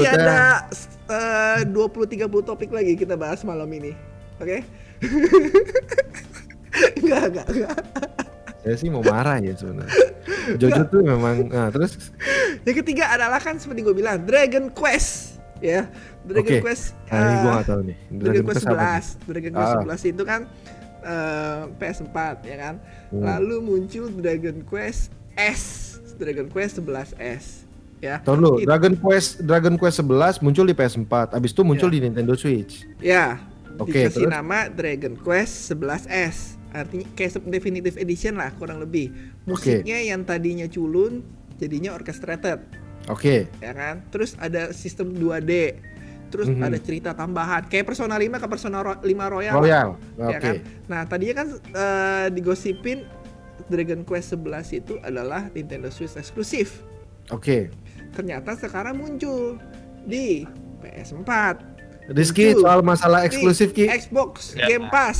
Masih Berikutnya- ada eh, 20-30 topik lagi kita bahas malam ini. Oke? enggak, enggak, enggak. Saya sih mau marah ya sebenarnya. Jojo tuh memang nah terus Yang ketiga adalah kan seperti gue bilang Dragon Quest ya. Dragon Oke. Quest nah, ini gua eh, nggak tahu nih. Dragon Quest apa nih? 11. Dragon Quest Ah. 11 itu kan eh, PS4 ya kan. Hmm. Lalu muncul Dragon Quest S. Dragon Quest 11S ya. Tahun lu, It- Dragon Quest Dragon Quest 11 muncul di PS4, abis itu muncul Ya. di Nintendo Switch. Ya, Oke, dikasih terus? nama Dragon Quest 11S. Artinya kayak definitive edition lah kurang lebih. Musiknya yang tadinya culun jadinya orchestrated, Oke. ya kan? Terus ada sistem 2D. Terus Mhm. ada cerita tambahan kayak Persona 5 ke Persona Ro- 5 Royal. Royal. ya Oke. kan? Nah, tadinya kan eh, digosipin Dragon Quest 11 itu adalah Nintendo Switch eksklusif. Oke. Ternyata sekarang muncul di PS4. Rizky Muncul. soal masalah eksklusif Ki. Xbox Ya. Game Pass.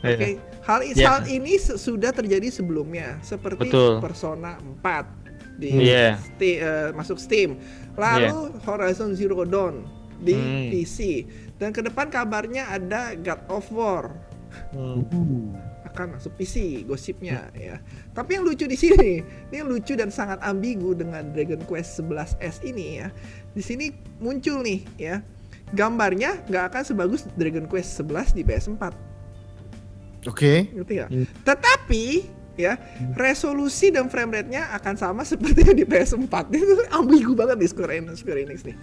Ya. Oke. Hal, Ya. hal ini se- sudah terjadi sebelumnya seperti Betul. Persona 4 di Iya. Sti- eh, masuk Steam. Lalu Horizon Zero Dawn di Hmm. PC. Dan ke depan kabarnya ada God of War Hmm. Akan masuk PC gosipnya ya. Tapi yang lucu di sini, ini yang lucu dan sangat ambigu dengan Dragon Quest 11S ini ya. Di sini muncul nih ya. Gambarnya nggak akan sebagus Dragon Quest 11 di PS4. Oke. Ngerti nggak? Hmm. Tetapi ya resolusi dan frame rate-nya akan sama seperti yang di PS4. Itu ambigu banget di Square Enix, Square Enix nih.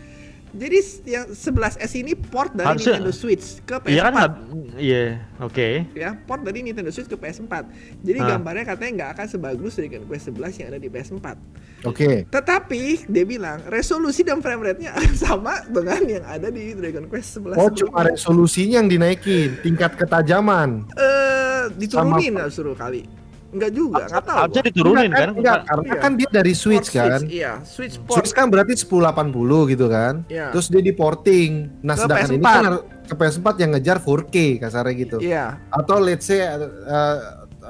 Jadi yang 11S ini port dari Harusnya- Nintendo Switch ke PS4 Iya kan? Iya, oke. ya port dari Nintendo Switch ke PS4 jadi Ah. gambarnya katanya nggak akan sebagus Dragon Quest 11 yang ada di PS4 Oke. tetapi dia bilang resolusi dan frame rate-nya akan sama dengan yang ada di Dragon Quest 11 Oh, cuma resolusinya yang dinaikin, tingkat ketajaman. eh diturunin Sama- lah suruh kali nggak juga nggak tahu Harusnya diturunin Enggak kan? Enggak, karena Iya. kan dia dari Port Switch kan. iya Switch port Switch kan berarti 1080 gitu kan. Iya. Terus dia di porting. Nah, Ke sedangkan ini PS4. kan har- ke PS4 yang ngejar 4K kasarnya gitu. iya Atau let's say uh,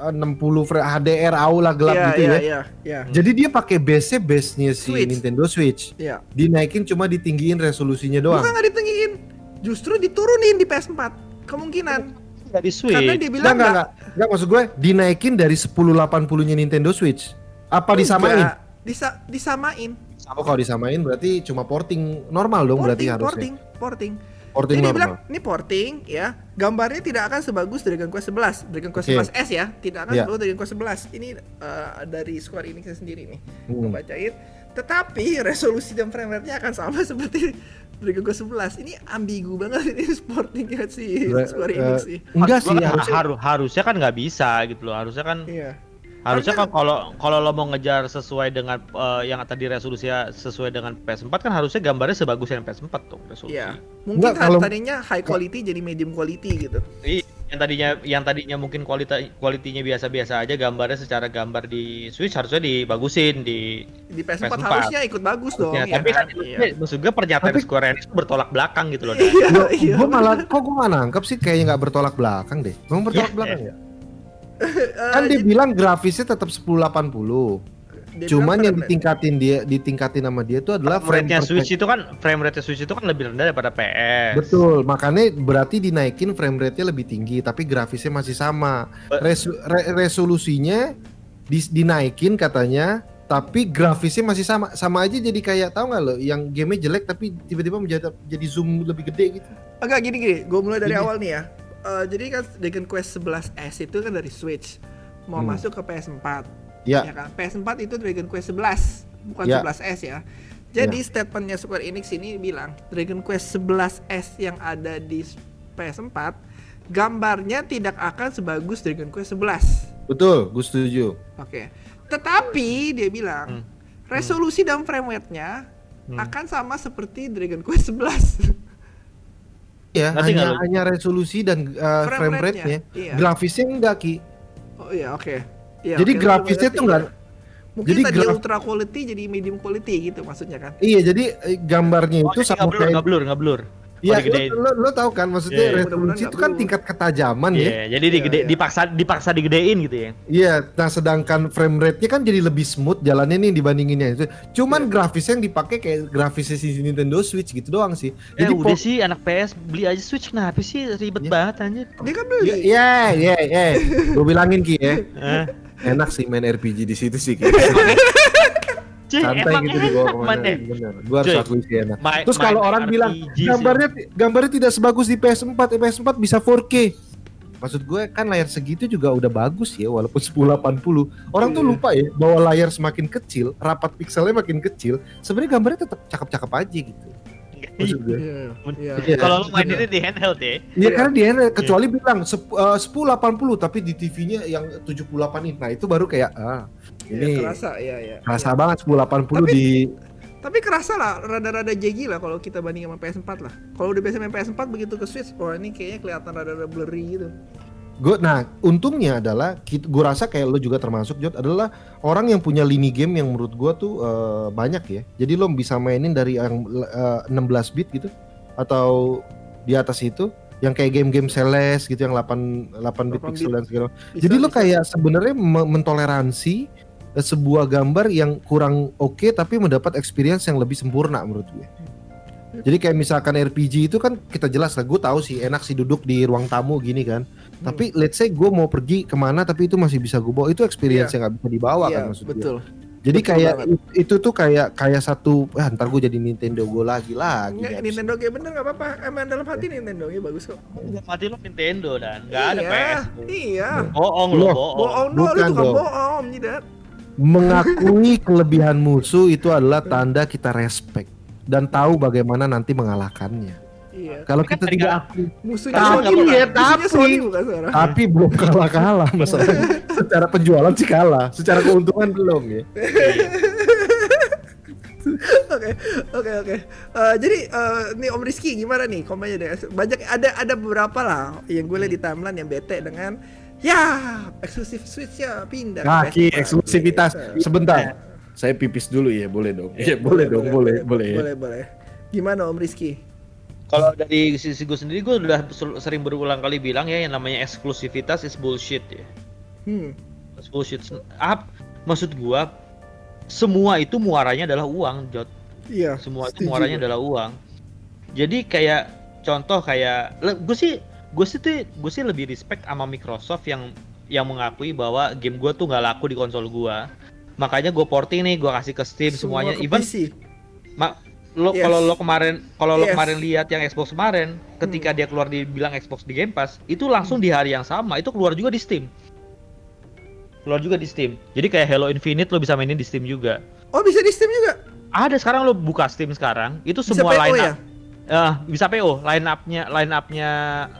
60 frame HDR aula gelap iya gitu iya ya. iya iya Jadi dia pakai base base-nya si Switch. Nintendo Switch. iya Dinaikin cuma ditinggiin resolusinya doang. bukan nggak ditinggiin justru diturunin di PS4 kemungkinan Dari Switch. karena dia Enggak, bilang enggak, enggak. Maksud gue dinaikin dari 1080-nya Nintendo Switch. Apa disamain? Disa disamain Oh, kalau disamain berarti cuma porting normal dong berarti porting, harusnya. porting, porting. Porting Jadi normal. bilang ini porting ya, gambarnya tidak akan sebagus Dragon Quest 11, Dragon Quest Oke. 11S ya, tidak akan Iya. sebagus Dragon Quest 11. Ini eh, dari Square Enix sendiri nih, Hmm. gue bacain. Tetapi resolusi dan frame rate-nya akan sama seperti Dragon Quest 11. Ini ambigu banget ini sportingnya si Re- Square eh, Enix sih. Enggak sih harusnya haru- harusnya kan nggak bisa gitu loh. Harusnya kan Iya. Harusnya kan kalau kalau lo mau ngejar sesuai dengan eh, yang tadi resolusinya sesuai dengan PS4 kan harusnya gambarnya sebagus yang PS4 tuh resolusi. Iya. Mungkin Enggak, kalau- tadinya high quality jadi medium quality gitu. Iya, yang tadinya yang tadinya mungkin kualitas kualitinya biasa-biasa aja gambarnya secara gambar di Switch harusnya dibagusin di Di PS4, PS4. harusnya ikut bagus dong. Ya, ya tapi kan? kan, Iya. maksud gue pernyataan Tapi- Square Enix bertolak belakang gitu loh. Iya, Gua, iya. gua malah kok gua nggak nangkep sih kayaknya nggak bertolak belakang deh. Memang bertolak Iya, belakang ya? Eh, Kan dia bilang grafisnya tetap 1080. dia Cuman yang rate. ditingkatin dia ditingkatin sama dia itu adalah Frame rate-nya per Switch itu kan frame rate Switch itu kan lebih rendah daripada PS. Betul, makanya berarti dinaikin frame rate-nya lebih tinggi tapi grafisnya masih sama. Resu- re- resolusinya dis- dinaikin katanya tapi grafisnya masih sama. Sama aja jadi kayak tahu nggak lo yang gamenya jelek tapi tiba-tiba menjadi jadi zoom lebih gede gitu. Agak gini gini, gue mulai dari Gini. awal nih ya. Eh, jadi kan Dragon Quest 11S itu kan dari Switch mau Hmm. masuk ke PS4. Ya, Ya kan? PS4 itu Dragon Quest 11, bukan Ya. 11S ya. Jadi statementnya Square Enix ini bilang Dragon Quest 11S yang ada di PS4 gambarnya tidak akan sebagus Dragon Quest 11. betul, gue setuju. Oke. Tetapi dia bilang Hmm. resolusi dan frame rate-nya Hmm. akan sama seperti Dragon Quest 11. Ya, nggak hanya hanya resolusi dan uh, Frame frame rate-nya, iya. Grafisnya enggak ki. oh iya, oke. Iya, Jadi oke, grafisnya tuh enggak iya. Mungkin jadi tadi graf- ultra quality jadi medium quality gitu maksudnya kan. Iya, jadi eh, gambarnya Oh, itu jadi sama nggak blur, kayak nggak blur, nggak blur. Iya, lo, lo, lo tahu kan maksudnya Iya, iya. resolusi itu kan tingkat ketajaman Iya, ya. jadi digede, Iya, iya. dipaksa dipaksa digedein gitu ya. Iya, nah sedangkan frame rate-nya kan jadi lebih smooth jalannya nih dibandinginnya itu. Cuman Iya. grafisnya yang dipakai kayak grafisnya si Nintendo Switch gitu doang sih. Ya Jadi udah po- sih anak PS beli aja Switch kenapa sih ribet Iya. banget anjir. Dia kan beli. Iya, iya, iya. Gue bilangin Ki ya. Eh, Enak sih main RPG di situ sih. Ki. cuy, Santai emang gitu dibawa enak ke mana. man, eh. Bener. Gue harus Cuy. akui sih enak. Main- Terus kalau orang bilang RPG sih. gambarnya gambarnya tidak sebagus di PS4, eh, PS4 bisa 4K. Maksud gue kan layar segitu juga udah bagus ya walaupun 1080. Orang tuh Iya. lupa ya bahwa layar semakin kecil, rapat pikselnya makin kecil, sebenarnya gambarnya tetap cakep-cakep aja gitu. Maksud gue. Iya. Iya. Iya. Kalau lu main ini di handheld ya. Iya karena dia kecuali bilang sep- eh, 1080 tapi di TV-nya yang 78 inch. Nah, itu baru kayak ah Iya, ini kerasa ya ya. kerasa banget 1080 Tapi- di Tapi kerasa lah, rada-rada jaggy lah kalau kita banding sama PS4 lah. Kalau udah biasa main PS4 begitu ke Switch, wah ini kayaknya kelihatan rada-rada blurry gitu. Gue, nah untungnya adalah gue rasa kayak lo juga termasuk Jod adalah orang yang punya lini game yang menurut gue tuh eh, banyak ya. Jadi lo bisa mainin dari yang eh, 16 bit gitu atau di atas itu yang kayak game-game Celeste gitu yang 8 8 bit 8 pixel dan segala. Bisa, Jadi lo kayak sebenarnya me- mentoleransi sebuah gambar yang kurang oke tapi mendapat experience yang lebih sempurna menurut gue. Jadi kayak misalkan RPG itu kan kita jelas lah, gue tahu sih enak sih duduk di ruang tamu gini kan. Hmm. Tapi let's say gue mau pergi ke mana tapi itu masih bisa gue bawa itu experience yang nggak bisa dibawa Iya, kan maksud gue. betul. Jadi Betul kayak banget. itu tuh kayak kayak satu, ah ntar gue jadi Nintendo gue lagi lagi. Nggak, Nintendo game bener nggak apa-apa. Emang dalam hati Nintendo nya bagus kok. Mati lu Nintendo dan nggak ada iya, PS. Iya. Bohong lo, bohong. Bohong Bukan tukang dong. bohong, Jidat. Mengakui kelebihan musuh itu adalah tanda kita respect dan tahu bagaimana nanti mengalahkannya. Iya. Kalau kan kita tadi tidak kan- akui, Musuhnya Tapi Sony, ya, tapi- Sony bukan tapi belum kalah kalah masalahnya. secara penjualan sih kalah, secara keuntungan belum ya. Oke, oke, oke. Eh, Jadi eh, nih Om Rizky gimana nih komennya deh? Banyak ada ada beberapa lah yang gue lihat di timeline yang bete dengan ya eksklusif Switch ya pindah. Kaki PS4. eksklusivitas. Gitu. Sebentar. Saya pipis dulu ya, boleh dong. Iya, boleh dong, boleh, boleh. ya. Boleh, boleh. Gimana Om Rizky? Kalau dari sisi gue sendiri gue udah ser- sering berulang kali bilang ya yang namanya eksklusivitas is bullshit ya. Hmm. It's bullshit. Ap, maksud gua semua itu muaranya adalah uang, Jot. Iya. Semua itu muaranya gue. adalah uang. Jadi kayak contoh kayak gue sih gue sih tuh gue sih lebih respect sama Microsoft yang yang mengakui bahwa game gua tuh nggak laku di konsol gua. Makanya gue porting nih, gue kasih ke Steam Semua semuanya. ke Even PC. Ma- lo Yes. kalau lo kemarin kalau lo Yes. Hmm. kemarin lihat yang Xbox kemarin ketika dia keluar dibilang Xbox di Game Pass itu langsung di hari yang sama itu keluar juga di Steam keluar juga di Steam jadi kayak Halo Infinite lo bisa mainin di Steam juga Oh bisa di Steam juga? ada sekarang lo buka Steam sekarang itu Bisa semua PO line ya? Up Eh, bisa PO line upnya line upnya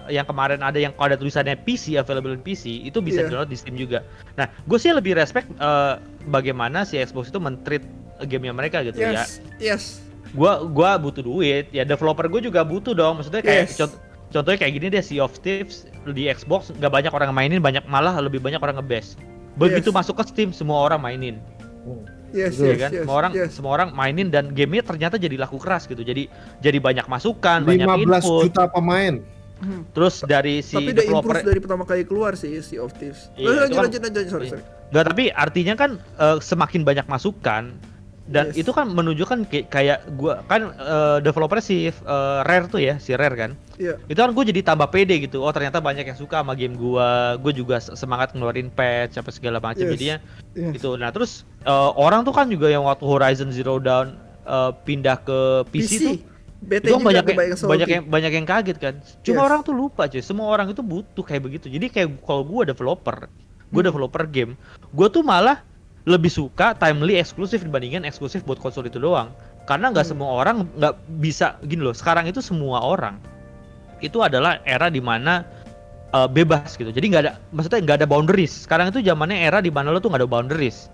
yang kemarin ada yang kalau ada tulisannya PC available in PC itu bisa Iya. download di Steam juga nah gue sih lebih respect eh, bagaimana si Xbox itu mentreat gamenya mereka gitu ya Yes. Yes. gua gua butuh duit ya developer gue juga butuh dong maksudnya kayak Yes. cont- contohnya kayak gini deh Sea of Thieves di Xbox nggak banyak orang mainin banyak malah lebih banyak orang ngebes begitu Yes. masuk ke Steam semua orang mainin Yes, ya yes, kan yes, semua orang yes. semua orang mainin dan gamenya ternyata jadi laku keras gitu jadi jadi banyak masukan banyak 15 input juta pemain. Hmm. terus dari si Tapi udah developer dari pertama kali keluar sih Sea of Thieves. Iya, lanjut, kan- lanjut, lanjut, sorry, Iya. sorry. Nggak, tapi artinya kan eh, semakin banyak masukan dan Yes. itu kan menunjukkan kayak, gua kan eh, developer si eh, Rare tuh ya si Rare kan Iya. itu kan gue jadi tambah pede gitu oh ternyata banyak yang suka sama game gua gue juga se- semangat ngeluarin patch apa segala macam Yes. jadinya Yes. gitu nah terus eh, orang tuh kan juga yang waktu Horizon Zero Dawn eh, pindah ke PC, tuh BT itu banyak yang, banyak yang banyak yang kaget kan cuma Yes. orang tuh lupa cuy semua orang itu butuh kayak begitu jadi kayak kalau gue developer gue Hmm. developer game gue tuh malah lebih suka timely eksklusif dibandingkan eksklusif buat konsol itu doang. Karena nggak Hmm. semua orang nggak bisa gini loh sekarang itu semua orang itu adalah era di mana uh, bebas gitu. Jadi nggak ada maksudnya nggak ada boundaries. Sekarang itu zamannya era di mana lo tuh nggak ada boundaries.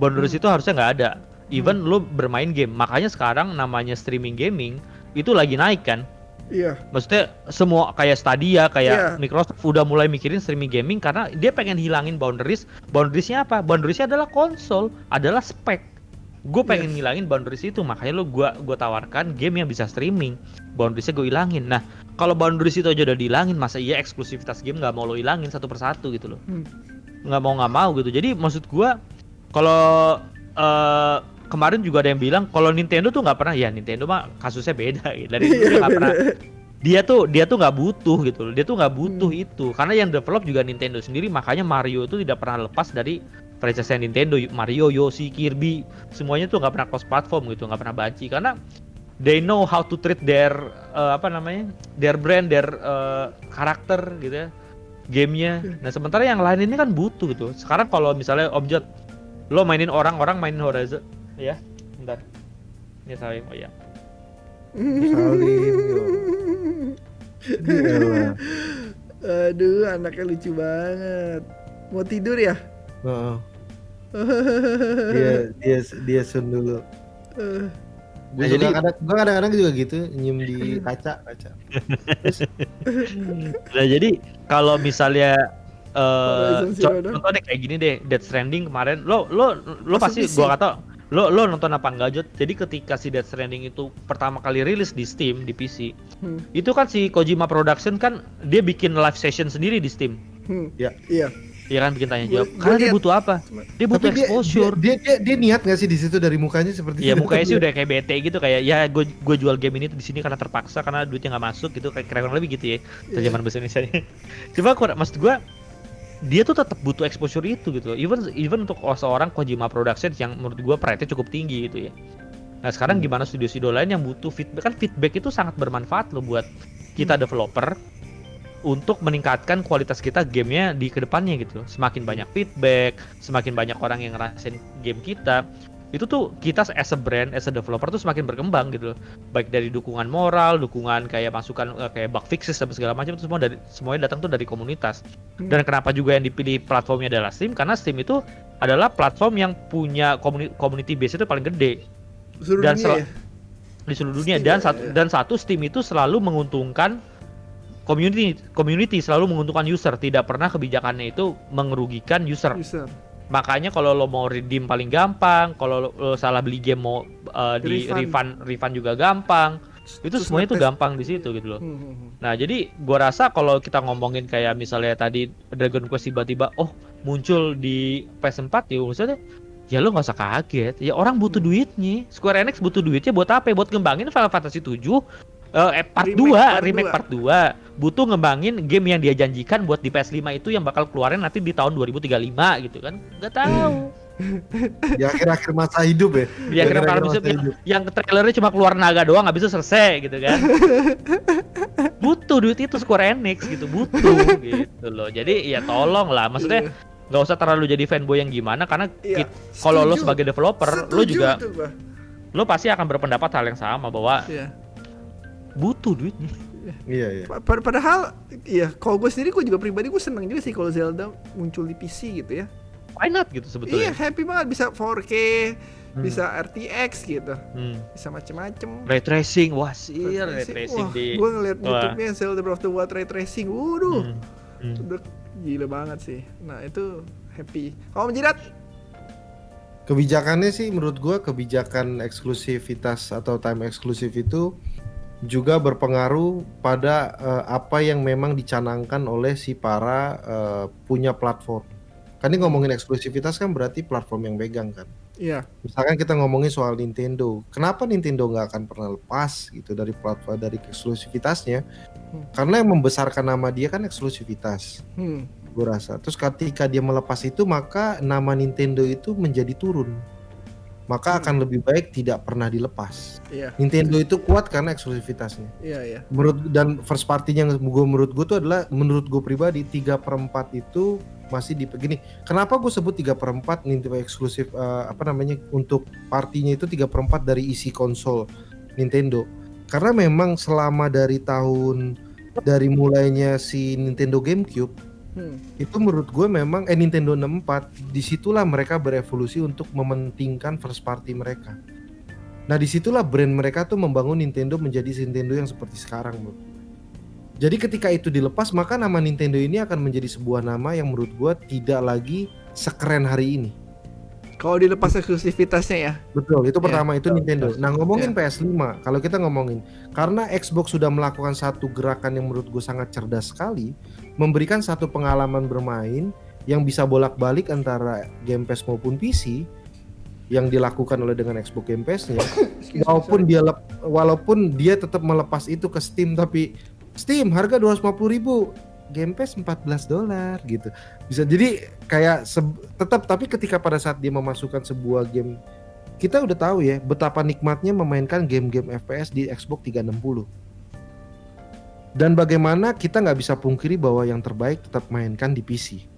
Boundaries Hmm. itu harusnya nggak ada. Even lo bermain game. Makanya sekarang namanya streaming gaming itu lagi naik kan Iya. maksudnya semua kayak Stadia Iya. kayak Microsoft udah mulai mikirin streaming gaming karena dia pengen hilangin boundaries boundariesnya apa boundariesnya adalah konsol adalah spek gue pengen Yes. ngilangin boundaries itu makanya lo gua gua tawarkan game yang bisa streaming boundariesnya gue ilangin nah kalau boundaries itu aja udah dihilangin masa iya eksklusivitas game nggak mau lo ilangin satu persatu gitu loh Hmm. nggak mau nggak mau gitu jadi maksud gua kalau eh, kemarin juga ada yang bilang kalau Nintendo tuh nggak pernah ya Nintendo mah kasusnya beda gitu. dari dulu Iya, dia nggak pernah. dia tuh dia tuh nggak butuh gitu loh. Dia tuh nggak butuh Hmm. itu. Karena yang develop juga Nintendo sendiri makanya Mario itu tidak pernah lepas dari franchise Nintendo. Mario Yoshi Kirby semuanya tuh nggak pernah cross platform gitu nggak pernah banci. Karena they know how to treat their eh, apa namanya their brand their eh, karakter gitu ya gamenya. Nah sementara yang lain ini kan butuh gitu. Sekarang kalau misalnya objek lo mainin orang orang mainin Horizon ya bentar ini saya oh ya Salim. Aduh, anaknya lucu banget. Mau tidur ya? Heeh. dia dia dia sun dulu. Eh, Gue Nah, juga jadi- kadang gua kadang-kadang juga gitu nyium di kaca kaca. Nah jadi kalau misalnya eh Dawn. contoh deh kayak gini deh Death Stranding kemarin lo lo lo Masuk pasti gua kata lo lo nonton apa enggak Jod jadi ketika si Death Stranding itu pertama kali rilis di Steam di PC hmm, itu kan si Kojima Production kan dia bikin live session sendiri di Steam hmm. Ya. Iya. ya kan bikin tanya jawab gua karena dia butuh apa dia butuh Tapi dia, exposure dia, dia, dia niat gak sih di situ dari mukanya seperti Iya itu? mukanya sih udah kayak bete gitu kayak ya gue gue jual game ini di sini karena terpaksa karena duitnya nggak masuk gitu kayak kurang lebih gitu ya terjemahan bahasa Indonesia Coba maksud gue dia tuh tetap butuh exposure itu gitu loh. Even even untuk seorang Kojima Productions yang menurut gue pride cukup tinggi gitu ya. Nah sekarang gimana studio-studio lain yang butuh feedback kan feedback itu sangat bermanfaat loh buat kita developer untuk meningkatkan kualitas kita gamenya di ke depannya gitu loh. Semakin banyak feedback, semakin banyak orang yang ngerasain game kita, itu tuh kita as a brand, as a developer tuh semakin berkembang gitu loh. Baik dari dukungan moral, dukungan kayak masukan eh, kayak bug fixes dan segala macam itu semua dari semuanya datang tuh dari komunitas. Hmm. Dan kenapa juga yang dipilih platformnya adalah Steam? Karena Steam itu adalah platform yang punya community, community base itu paling gede Seluruh Dan dunia ya? di seluruh dunia Steam dan ya, satu ya. dan satu Steam itu selalu menguntungkan community community selalu menguntungkan user tidak pernah kebijakannya itu merugikan user User. Makanya kalau lo mau redeem paling gampang kalau lo, lo salah beli game mau uh, di Refund. refund refund juga gampang itu Terus semuanya itu ngetes. gampang di situ gitu loh Hmm, hmm, hmm. Nah, jadi gua rasa kalau kita ngomongin kayak misalnya tadi Dragon Quest tiba-tiba oh muncul di PS4 ya maksudnya ya lo nggak usah kaget. Ya orang butuh duitnya. Square Enix butuh duitnya buat apa? Buat ngembangin Final Fantasy 7 eh part Remake 2, part remake 2. part 2. Butuh ngembangin game yang dia janjikan buat di PS5 itu yang bakal keluarin nanti di tahun 2035 gitu kan. Nggak tahu. di akhir-akhir masa hidup ya. Dia kira akhir-akhir masa yang, hidup. yang trailernya cuma keluar naga doang nggak bisa selesai gitu kan. butuh duit itu Square Enix gitu, butuh gitu loh. Jadi ya tolong lah, maksudnya nggak usah terlalu jadi fanboy yang gimana karena Iya, kit- kalau lo sebagai developer, lo juga lo pasti akan berpendapat hal yang sama bahwa Iya. Butuh duitnya. Iya iya. Pa- pad- Padahal, iya, kalau gue sendiri gue juga pribadi gue seneng juga sih kalau Zelda muncul di PC gitu ya. Why not gitu Iya, sebetulnya. happy banget bisa 4K, Hmm. bisa RTX gitu, Hmm. bisa macem-macem. Ray tracing, wah sih ray tracing Wah, di. gue ngeliat Wah. YouTube-nya Zelda Breath of the Wild ray tracing, waduh, Hmm. Hmm. udah gila banget sih. Nah itu happy. Kalau menjidat, Kebijakannya sih menurut gua kebijakan eksklusivitas atau time eksklusif itu juga berpengaruh pada eh, apa yang memang dicanangkan oleh si para eh, punya platform. Kan ini ngomongin eksklusivitas kan berarti platform yang pegang kan. iya, Misalkan kita ngomongin soal Nintendo, kenapa Nintendo nggak akan pernah lepas gitu dari platform dari eksklusivitasnya? Hmm. Karena yang membesarkan nama dia kan eksklusivitas hmm. gue rasa. Terus ketika dia melepas itu maka nama Nintendo itu menjadi turun. Maka Hmm. akan lebih baik tidak pernah dilepas. iya, Nintendo itu kuat karena eksklusivitasnya. iya, iya. Menurut dan first party yang gue menurut gue tuh adalah menurut gue pribadi 3 per 4 itu masih di gini. Kenapa gue sebut 3 per 4 Nintendo eksklusif eh, apa namanya untuk partinya itu 3 per 4 dari isi konsol Nintendo. Karena memang selama dari tahun dari mulainya si Nintendo GameCube Hmm. itu menurut gue memang eh Nintendo 64 di situlah mereka berevolusi untuk mementingkan first party mereka. Nah di situlah brand mereka tuh membangun Nintendo menjadi Nintendo yang seperti sekarang bro. Jadi ketika itu dilepas maka nama Nintendo ini akan menjadi sebuah nama yang menurut gue tidak lagi sekeren hari ini. Kalau dilepas eksklusivitasnya ya. Betul, itu Ya, pertama itu betul, Nintendo. betul. Nah ngomongin Ya. PS5, kalau kita ngomongin karena Xbox sudah melakukan satu gerakan yang menurut gue sangat cerdas sekali, memberikan satu pengalaman bermain yang bisa bolak-balik antara Game Pass maupun PC yang dilakukan oleh dengan Xbox Game Pass-nya. walaupun dia lep- walaupun dia tetap melepas itu ke Steam tapi Steam harga 250.000 ribu Game Pass 14 dolar gitu. Bisa jadi kayak tetap tapi ketika pada saat dia memasukkan sebuah game kita udah tahu ya betapa nikmatnya memainkan game-game FPS di Xbox 360 dan bagaimana kita nggak bisa pungkiri bahwa yang terbaik tetap mainkan di PC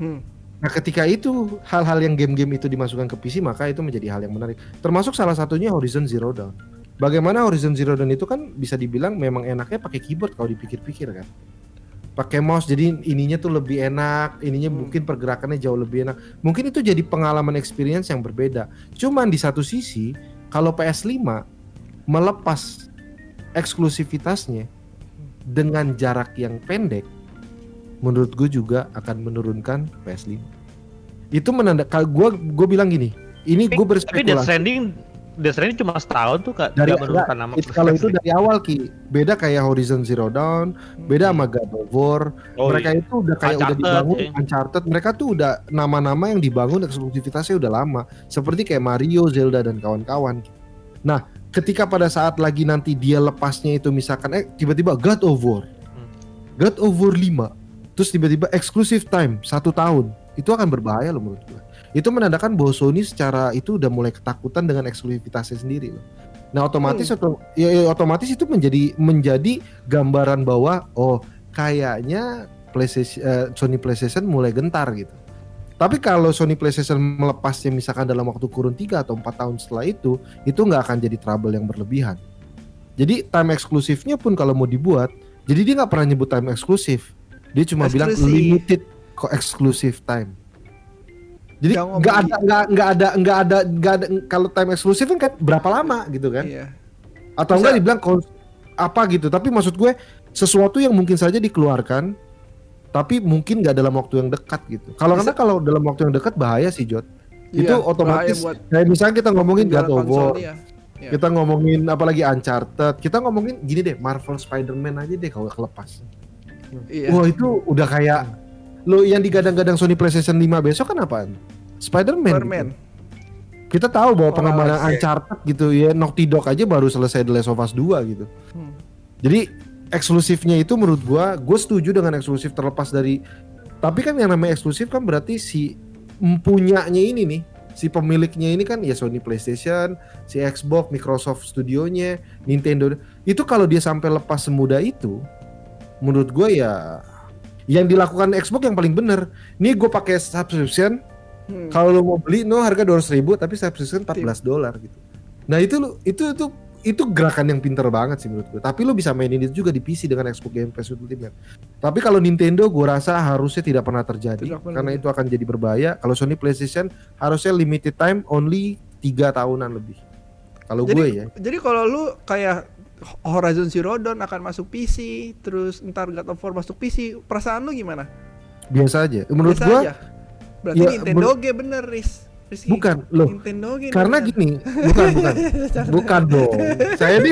Hmm. Nah ketika itu hal-hal yang game-game itu dimasukkan ke PC maka itu menjadi hal yang menarik. Termasuk salah satunya Horizon Zero Dawn. Bagaimana Horizon Zero Dawn itu kan bisa dibilang memang enaknya pakai keyboard kalau dipikir-pikir kan. Pakai mouse jadi ininya tuh lebih enak, ininya Hmm. mungkin pergerakannya jauh lebih enak. Mungkin itu jadi pengalaman experience yang berbeda. Cuman di satu sisi kalau PS5 melepas eksklusivitasnya dengan jarak yang pendek menurut gue juga akan menurunkan PS5 itu menanda kalau gue gue bilang gini ini gue Tapi Death berspekulasi. Stranding Death Stranding cuma setahun tuh kak Dari- nggak menurunkan nama Itu- kalau itu dari awal ki. Beda kayak Horizon Zero Dawn beda sama God of War. Oh, mereka iya. itu udah kayak udah Uncharted, dibangun ya. Uncharted. Mereka tuh udah nama-nama yang dibangun eksklusivitasnya udah lama. Seperti kayak Mario Zelda dan kawan-kawan nah ketika pada saat lagi nanti dia lepasnya itu misalkan eh tiba-tiba God of War. Hmm. God of War 5 terus tiba-tiba eksklusif time satu tahun. Itu akan berbahaya loh menurut gue itu menandakan bahwa Sony secara itu udah mulai ketakutan dengan eksklusivitasnya sendiri loh. Nah otomatis oto- ya, ya, otomatis itu menjadi menjadi gambaran bahwa oh kayaknya PlayStation eh, Sony PlayStation mulai gentar gitu tapi kalau Sony PlayStation melepasnya misalkan dalam waktu kurun 3 atau 4 tahun setelah itu itu nggak akan jadi trouble yang berlebihan. Jadi time eksklusifnya pun kalau mau dibuat jadi dia nggak pernah nyebut time eksklusif dia cuma bilang Eksklusif. limited kok eksklusif time. Jadi Nggak ada nggak nggak ada nggak ada nggak ada kalau time eksklusif kan berapa lama gitu kan? Iya. atau enggak dibilang apa gitu. Tapi maksud gue sesuatu yang mungkin saja dikeluarkan tapi mungkin nggak dalam waktu yang dekat gitu kalau karena kalau dalam waktu yang dekat bahaya sih itu Iya, otomatis bahaya buat kayak misalnya kita ngomongin God of War. Iya. kita ngomongin apalagi Uncharted kita ngomongin gini deh Marvel Spider-Man aja deh kalau kelepas Iya. wah itu udah kayak lo yang digadang-gadang Sony PlayStation 5 besok kan apaan Spider-Man gitu. kita tahu bahwa Oh, pengembangan. Uncharted gitu ya Naughty Dog aja baru selesai The Last of Us 2 gitu Hmm. jadi eksklusifnya itu menurut gua, gue setuju dengan eksklusif terlepas dari. Tapi kan yang namanya eksklusif kan berarti si empunyanya ini nih, si pemiliknya ini kan ya Sony PlayStation, si Xbox, Microsoft Studionya, Nintendo. Itu kalau dia sampai lepas semudah itu, menurut gue ya yang dilakukan Xbox yang paling bener. Nih gue pakai subscription, Hmm. kalau lo mau beli no harga 200 ribu tapi subscription 14 dolar gitu. Nah itu lo itu itu itu gerakan yang pinter banget sih menurut gue. Tapi lo bisa mainin itu juga di PC dengan Xbox Game Pass Ultimate. Tapi kalau Nintendo gue rasa harusnya tidak pernah terjadi Tidak pernah. karena itu akan jadi berbahaya. Kalau Sony PlayStation harusnya limited time only tiga tahunan lebih. Kalau gue ya. Jadi kalau lu kayak Horizon Zero Dawn akan masuk PC, terus ntar God of War masuk PC, perasaan lu gimana? Biasa aja. Menurut Biasa gue aja. Berarti ya, Nintendo G bener, Riz. Rizky. bukan loh. Nintendo G Karena bener. gini, bukan bukan. bukan dong. Saya ini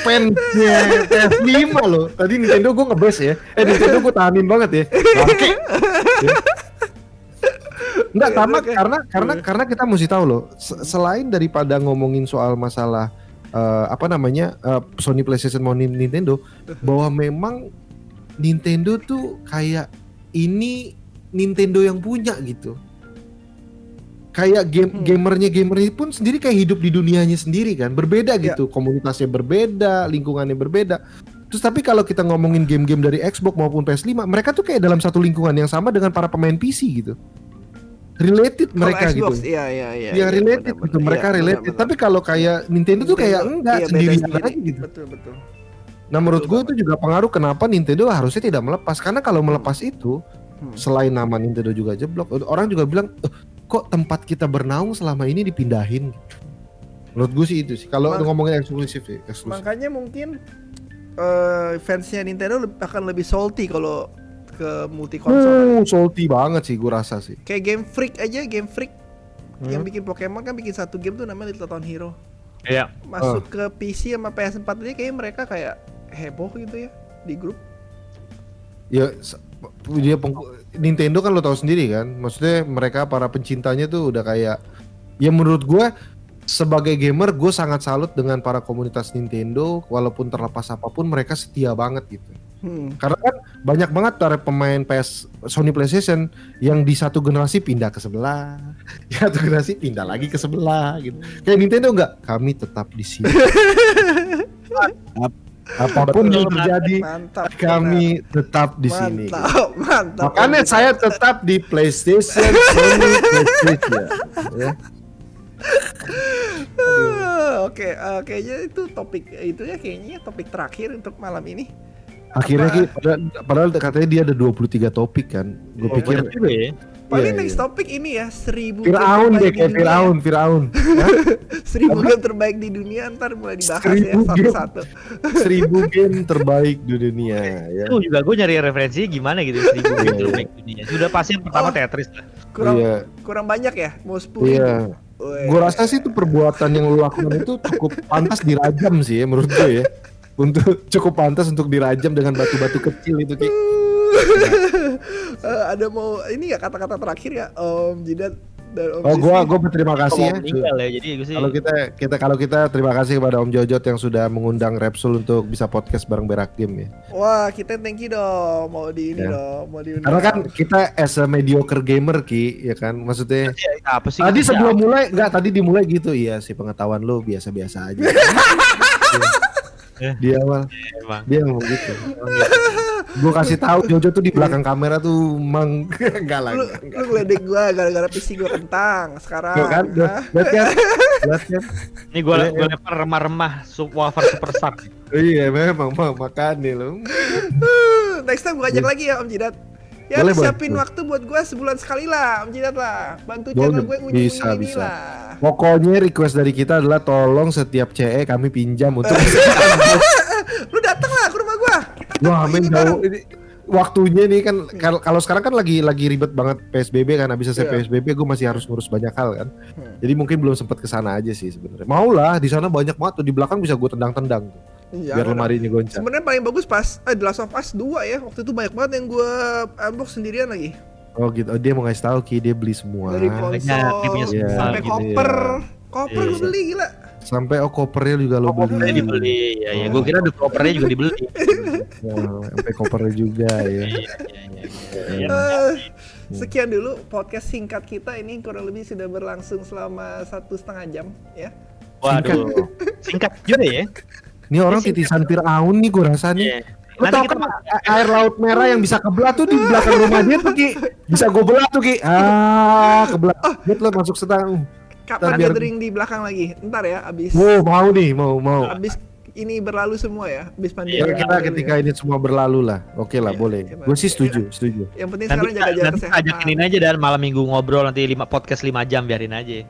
fansnya PS5 loh. Tadi Nintendo gue ngebes ya. Eh Nintendo gue tahanin banget ya. Ya. Enggak Oke, karena oke. karena karena karena kita mesti tahu loh. se- Selain daripada ngomongin soal masalah eh, apa namanya eh, Sony PlayStation maupun Nintendo, bahwa memang Nintendo tuh kayak ini Nintendo yang punya gitu kayak game Hmm. gamernya gamernya pun sendiri kayak hidup di dunianya sendiri kan berbeda Ya. gitu komunitasnya berbeda lingkungannya berbeda terus tapi kalau kita ngomongin game-game dari Xbox maupun PS5 mereka tuh kayak dalam satu lingkungan yang sama dengan para pemain PC gitu related Kalau mereka Xbox, gitu iya iya iya. ya iya, related benar-benar. gitu mereka Iya, related benar-benar. tapi kalau kayak Nintendo tuh kayak enggak iya, sendiri. aja gitu Betul betul. Nah menurut gue itu juga pengaruh kenapa Nintendo harusnya tidak melepas karena kalau melepas itu Hmm. selain nama Nintendo juga jeblok orang juga bilang "Eh, kok tempat kita bernaung selama ini dipindahin gitu. Menurut gue sih itu sih kalau Mak- ngomongin eksklusif sih eksklusif. Makanya mungkin eh fansnya Nintendo akan lebih salty kalau ke multi konsol. Oh, salty banget sih gue rasa sih. Kayak Game Freak aja, Game Freak yang bikin Pokemon kan bikin satu game tuh namanya Little Town Hero. Iya. Masuk ke PC sama PS4 aja kayaknya mereka kayak heboh gitu ya di grup. Ya dia peng- Nintendo kan lo tahu sendiri kan. Maksudnya mereka para pencintanya tuh udah kayak ya menurut gua sebagai gamer gue sangat salut dengan para komunitas Nintendo walaupun terlepas apa pun mereka setia banget gitu. Hmm. Karena kan banyak banget para pemain PS Sony PlayStation yang di satu generasi pindah ke sebelah, di satu generasi pindah lagi ke sebelah gitu. Kayak Nintendo enggak, kami tetap di sini. Ap- Apa pun yang terjadi, Mantap. kami tetap di sini. Mantap, mantap. Makanya saya tetap di PlayStation, Sony PlayStation. Ya. Oke, eh, kayaknya itu topik itu ya kayaknya topik terakhir untuk malam ini. Akhirnya Apa? Padahal, padahal katanya dia ada 23 topik kan. Gue Oh, pikir ya. Paling Iya, next iya. topik ini ya seribu game Firaun deh di kayak dunia. Firaun, Firaun. Seribu game terbaik di dunia ntar mulai dibahas ya Seribu game. satu-satu. Seribu game terbaik di dunia ya. Itu juga gue nyari referensi gimana gitu seribu Iya, game iya. terbaik dunia. Sudah pasti yang pertama Oh. Tetris lah. Kurang Iya. kurang banyak ya, mau sepuluh. Weh. Gue rasa sih itu perbuatan yang lu lakukan itu cukup pantas dirajam sih ya menurut gue ya. Untuk cukup pantas untuk dirajam dengan batu-batu kecil itu Ki. Eh, ada mau ini ya kata-kata terakhir ya Om Jidat dan Om Oh gua Rizky? gua berterima kasih ya. ya. Jadi gue sih Kalau kita kita kalau kita terima kasih kepada Om Jojot yang sudah mengundang Repsul untuk bisa podcast bareng Berak Game ya. Wah, kita thank you dong. Mau di ini Ya. dong, mau diundang. Karena kan kita as a mediocre gamer Ki, ya kan? Maksudnya Ya, apa sih? tadi Kita sebelum mulai enggak tadi dimulai gitu. Iya sih pengetahuan lu biasa-biasa aja. Eh. Dia awal emang. dia ngomong gitu. Gue kasih tahu Jojo tuh di belakang kamera tuh mang enggak lah. lu, enggak, lu ngeledek gua gara-gara PC gua kentang sekarang. Tuh kan, lihat kan? Lihat kan? Ini gue Iya, gue iya. lempar remah-remah su- wafer super sub. Iya memang mau makan nih lo. Next time gua ajak lagi ya Om Jidat. Ya Boleh, siapin boleh. waktu buat gua sebulan sekali lah Om Jidat lah. Bantu Boleh, channel gue unyu bisa, ini bisa. lah. Pokoknya request dari kita adalah tolong setiap CE kami pinjam untuk Lu dateng lah ke rumah gua. Kita Wah, ini men bareng. jauh ini waktunya nih kan kal- kalau sekarang kan lagi lagi ribet banget PSBB kan habis selesai Iya. PSBB gue masih harus ngurus banyak hal kan. Hmm. Jadi mungkin belum sempat ke sana aja sih sebenarnya. Mau lah di sana banyak banget tuh di belakang bisa gue tendang-tendang tuh. Iya, biar ada. lemarinya goncang. Sebenarnya paling bagus pas eh, The Last of Us 2 ya. Waktu itu banyak banget yang gua unbox sendirian lagi. Oh gitu. Oh, dia mau ngasih tahu Ki dia beli semua. Dari konsol dia punya semua sampai gitu koper. ya. Koper Iya. gua beli gila. Sampai oh kopernya juga lo beli. Kopernya dibeli. Ya, ya. Gue kira the kopernya juga dibeli. Wah, sampai kopernya juga ya. Iya, iya, iya, iya. Eh, sekian dulu podcast singkat kita ini kurang lebih sudah berlangsung selama satu setengah jam ya. Waduh. Singkat juga ya. Ini orang titisan Fir'aun nih gue rasa nih. Lo Nanti tau kita kan a- air laut merah yang bisa kebelah tuh di belakang rumah dia tuh Ki. Bisa gue belah tuh Ki. Ah, kebelah. Lihat lo masuk setengah. Kapan biar- gathering di belakang lagi? Ntar ya, abis Wow, mau nih, mau mau. abis ini berlalu semua ya, abis pandemi. Ya, Iya, kita ketika ini semua berlalu lah. Oke lah, Iya, boleh. iya, Gue sih iya. setuju, setuju. Yang penting Nanti, sekarang jaga jaga nanti kesehatan. ajakin ini aja dan malam minggu ngobrol nanti lima podcast 5 jam biarin aja.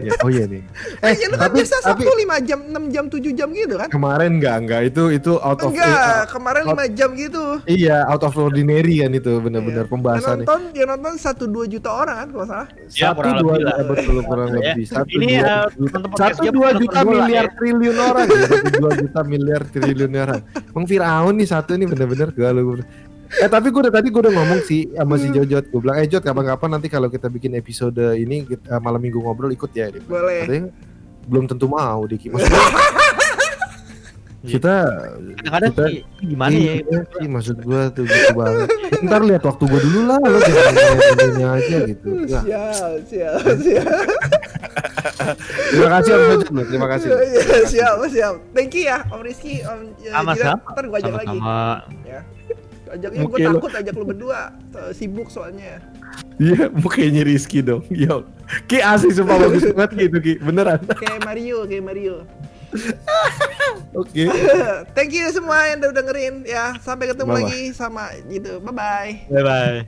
Iya, oh iya nih. Eh, ya, lu kan tapi biasa tapi Sabtu 5 jam, 6 jam, 7 jam gitu kan? kemarin enggak enggak itu itu out of Enggak, kemarin out- 5 jam gitu. iya out of ordinary kan itu benar-benar Iya. pembahasannya. Yang nonton, yang nonton 1 2 juta orang kan kalau salah. Ya, Satu kurang dua lebih lah. ya, betul kurang Ya. lebih satu Ini, dua eh, juta juta miliar ya. triliun orang ya satu dua juta miliar triliun orang. Bang Firaun nih satu nih bener-bener galau. Eh tapi gue udah tadi gue udah ngomong sih sama si Jojot gue bilang eh Jot kapan-kapan nanti kalau kita bikin episode ini kita- malam minggu ngobrol ikut ya dia. Boleh. Katanya belum tentu mau Diki maksudnya kita Kadang-kadang kita- gimana ya? Iya maksud gua tuh gitu banget. Ntar lihat waktu gua dulu lah lo jangan ini aja gitu. Ya, Siap, siap, siap. Terima kasih Om loh, terima kasih. Iya, siap, siap. Thank you ya, Om Rizky, Om ya, Sama-sama. Jirat. Ntar gua ajak lagi. Sama-sama. Ya. Ajaknya gue takut ajak lu berdua. Eh, Sibuk soalnya. Iya, mukanya Rizky dong. Yo. Ki asli sumpah bagus banget gitu Ki, beneran. Kayak Mario, kayak Mario. Oke. Thank you semua yang udah dengerin ya. Sampai ketemu Bye-bye. lagi sama gitu. Bye bye. Bye bye.